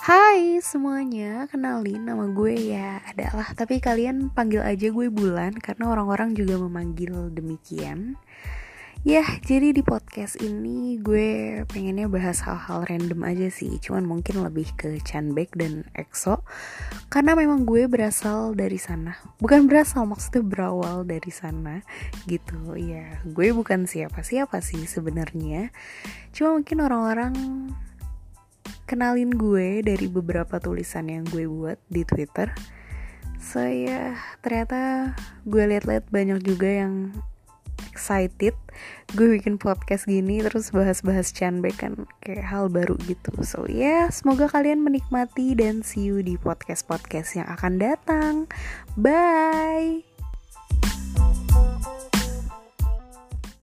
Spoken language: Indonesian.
Hai semuanya, kenalin nama gue ya adalah Tapi kalian panggil aja gue Bulan Karena orang-orang juga memanggil demikian. Ya, jadi di podcast ini gue pengennya bahas hal-hal random aja sih Cuman mungkin lebih ke Chanbek dan EXO Karena memang gue berasal dari sana. Bukan berasal, maksudnya berawal dari sana Gitu, ya Gue bukan siapa-siapa sih sebenarnya. Cuma mungkin orang-orang kenalin gue dari beberapa tulisan yang gue buat di Twitter. So, ya, ternyata gue liat-liat banyak juga yang excited. Gue bikin podcast gini terus bahas-bahas Chanbek kan kayak hal baru gitu. So ya yeah, semoga kalian menikmati dan see you di podcast-podcast yang akan datang. Bye